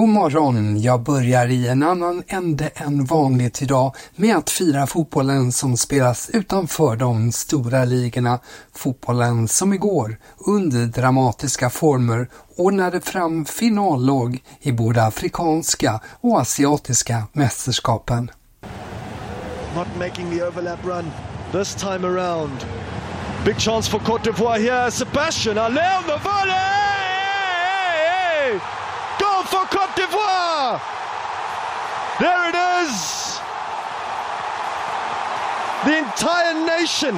God morgon! Jag börjar i en annan ände än vanligt idag med att fira fotbollen som spelas utanför de stora ligorna. Fotbollen som igår, under dramatiska former, ordnade fram finallag i både afrikanska och asiatiska mästerskapen. Not making the overlap run this time around. Big chance for Cote d'Ivoire here. Sebastian Allaire on the volley! For Cote d'Ivoire! There it is! The entire nation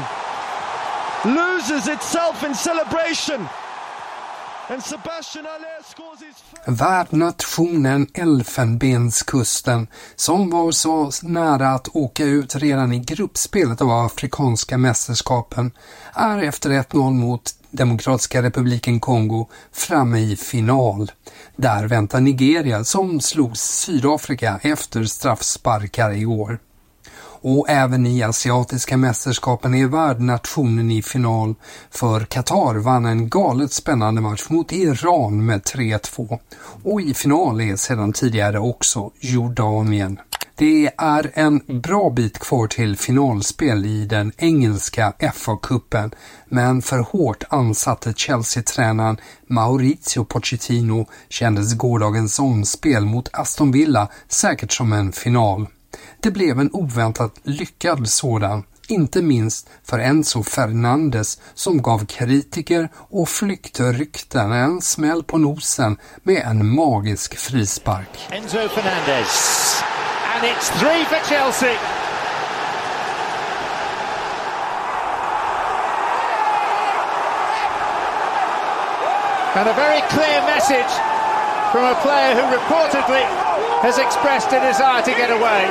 loses itself in celebration. And Sebastian Allaire scores his first... Värdnationen Elfenbenskusten, som var så nära att åka ut redan i gruppspelet av Afrikanska mästerskapen, är efter 1-0 mot Demokratiska republiken Kongo framme i final. Där väntar Nigeria som slog Sydafrika efter straffsparkar igår. Och även i asiatiska mästerskapen är värdnationen i final för Qatar vann en galet spännande match mot Iran med 3-2 och i final är sedan tidigare också Jordanien. Det är en bra bit kvar till finalspel i den engelska FA-cupen, men för hårt ansatte Chelsea-tränaren Maurizio Pochettino kändes gårdagens omspel mot Aston Villa säkert som en final. Det blev en oväntat lyckad sådan, inte minst för Enzo Fernandes som gav kritiker och flyktrykten en smäll på nosen med en magisk frispark. Enzo Fernandez. And it's three for Chelsea. And a very clear message from a player who reportedly has expressed a desire to get away.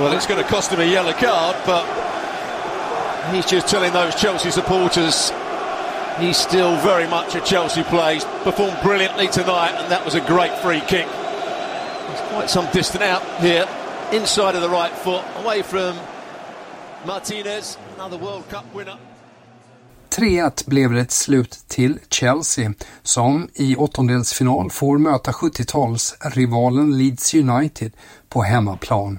Well, it's going to cost him a yellow card, but he's just telling those Chelsea supporters he's still very much a Chelsea player. He's performed brilliantly tonight, and that was a great free kick. He's quite some distance out here, inside of the right foot, away from Martinez, another World Cup winner. 3-1 blev det ett slut till Chelsea som i åttondelsfinal får möta 70-talsrivalen Leeds United på hemmaplan.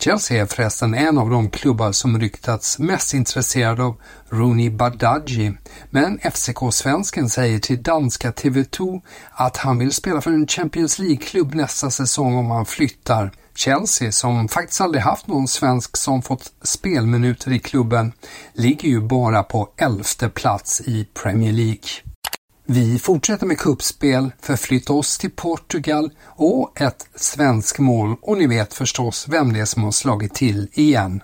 Chelsea är förresten en av de klubbar som ryktats mest intresserade av Rooney Badaji, men FCK-svensken säger till danska TV2 att han vill spela för en Champions League-klubb nästa säsong om han flyttar. Chelsea, som faktiskt aldrig haft någon svensk som fått spelminuter i klubben, ligger ju bara på elfte plats i Premier League. Vi fortsätter med kuppspel, förflytta oss till Portugal och ett svensk mål och ni vet förstås vem det är som har slagit till igen.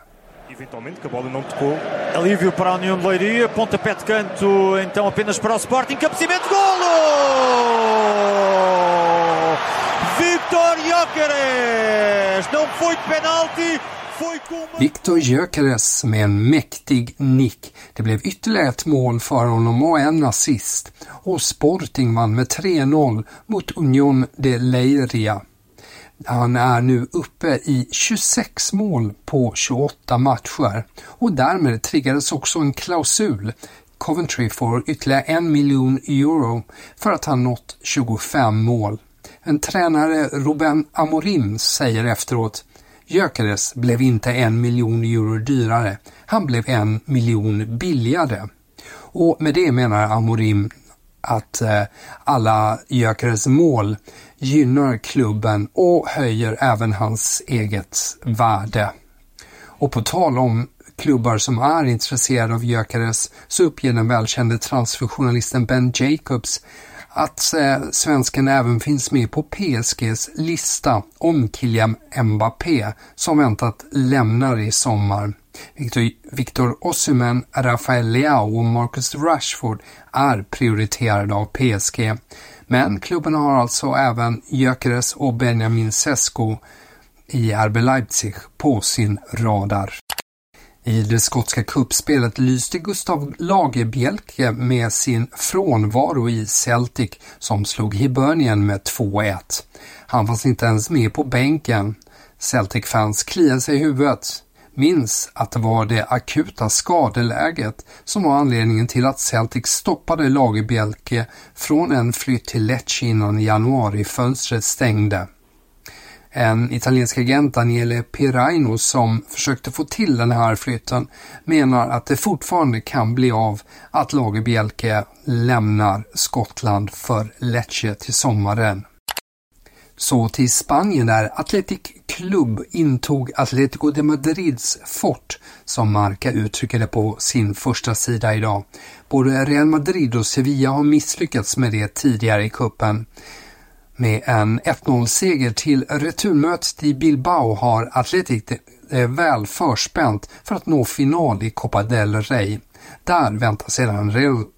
Eventualmente, que a bola não tocou. Alívio para a União de Leiria, pontapé de canto, então apenas para o Sporting, cabeceamento, golo! Vitor Gyökeres! Não foi de penalti, Victor Gyökeres med en mäktig nick. Det blev ytterligare ett mål för honom och en assist. Och Sporting vann med 3-0 mot Union de Leiria. Han är nu uppe i 26 mål på 28 matcher och därmed triggades också en klausul. Coventry får ytterligare en miljon euro för att han nått 25 mål. En tränare Ruben Amorim säger efteråt Gyökeres blev inte en miljon euro dyrare, han blev en miljon billigare. Och med det menar Amorim att eh, alla Gyökeres mål gynnar klubben och höjer även hans eget värde. Och på tal om klubbar som är intresserade av Gyökeres så uppger den välkände transferjournalisten Ben Jacobs att eh, svensken även finns med på PSGs lista om Kylian Mbappé som väntat lämnar i sommar. Victor, Victor Osimhen, Rafael Leao och Marcus Rashford är prioriterade av PSG. Men klubben har alltså även Gyökeres och Benjamin Sesko i RB Leipzig på sin radar. I det skotska kuppspelet lyste Gustav Lagerbielke med sin frånvaro i Celtic som slog Hibernian med 2-1. Han fanns inte ens med på bänken. Celtic-fans kliade sig i huvudet. Minns att det var det akuta skadeläget som var anledningen till att Celtic stoppade Lagerbielke från en flytt till Lecce innan januarifönstret stängde. En italiensk agent, Daniele Piraino, som försökte få till den här flytten menar att det fortfarande kan bli av att Lagerbielke lämnar Skottland för Lecce till sommaren. Så till Spanien där Athletic Club intog Atletico de Madrids fort, som Marca uttrycker det på sin första sida idag. Både Real Madrid och Sevilla har misslyckats med det tidigare i kuppen. Med en 1-0-seger till returmötet i Bilbao har Athletic eh, väl förspänt för att nå final i Copa del Rey. Där väntar sedan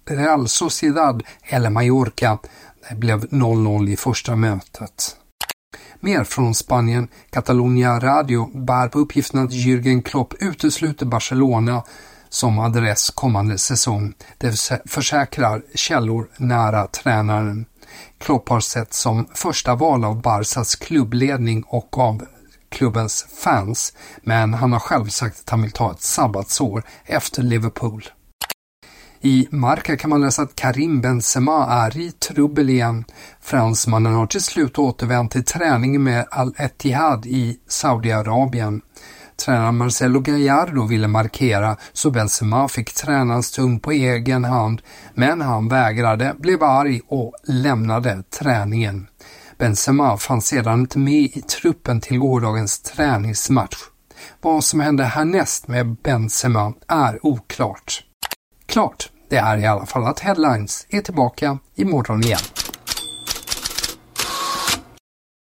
Real Sociedad eller Mallorca. Det blev 0-0 i första mötet. Mer från Spanien. Catalonia Radio bär på uppgiften att Jürgen Klopp utesluter Barcelona som adress kommande säsong. Det försäkrar källor nära tränaren. Klopp har sett som första val av Barsas klubbledning och av klubbens fans, men han har själv sagt att han vill ta ett sabbatsår efter Liverpool. I Marca kan man läsa att Karim Benzema är i trubbel igen. Fransmannen har till slut återvänt till träning med Al-Etihad i Saudiarabien. Tränaren Marcelo Gallardo ville markera så Benzema fick träna en stund på egen hand, men han vägrade, blev arg och lämnade träningen. Benzema fanns sedan inte med i truppen till gårdagens träningsmatch. Vad som hände härnäst med Benzema är oklart. Klart, det är i alla fall att Headlines är tillbaka imorgon igen.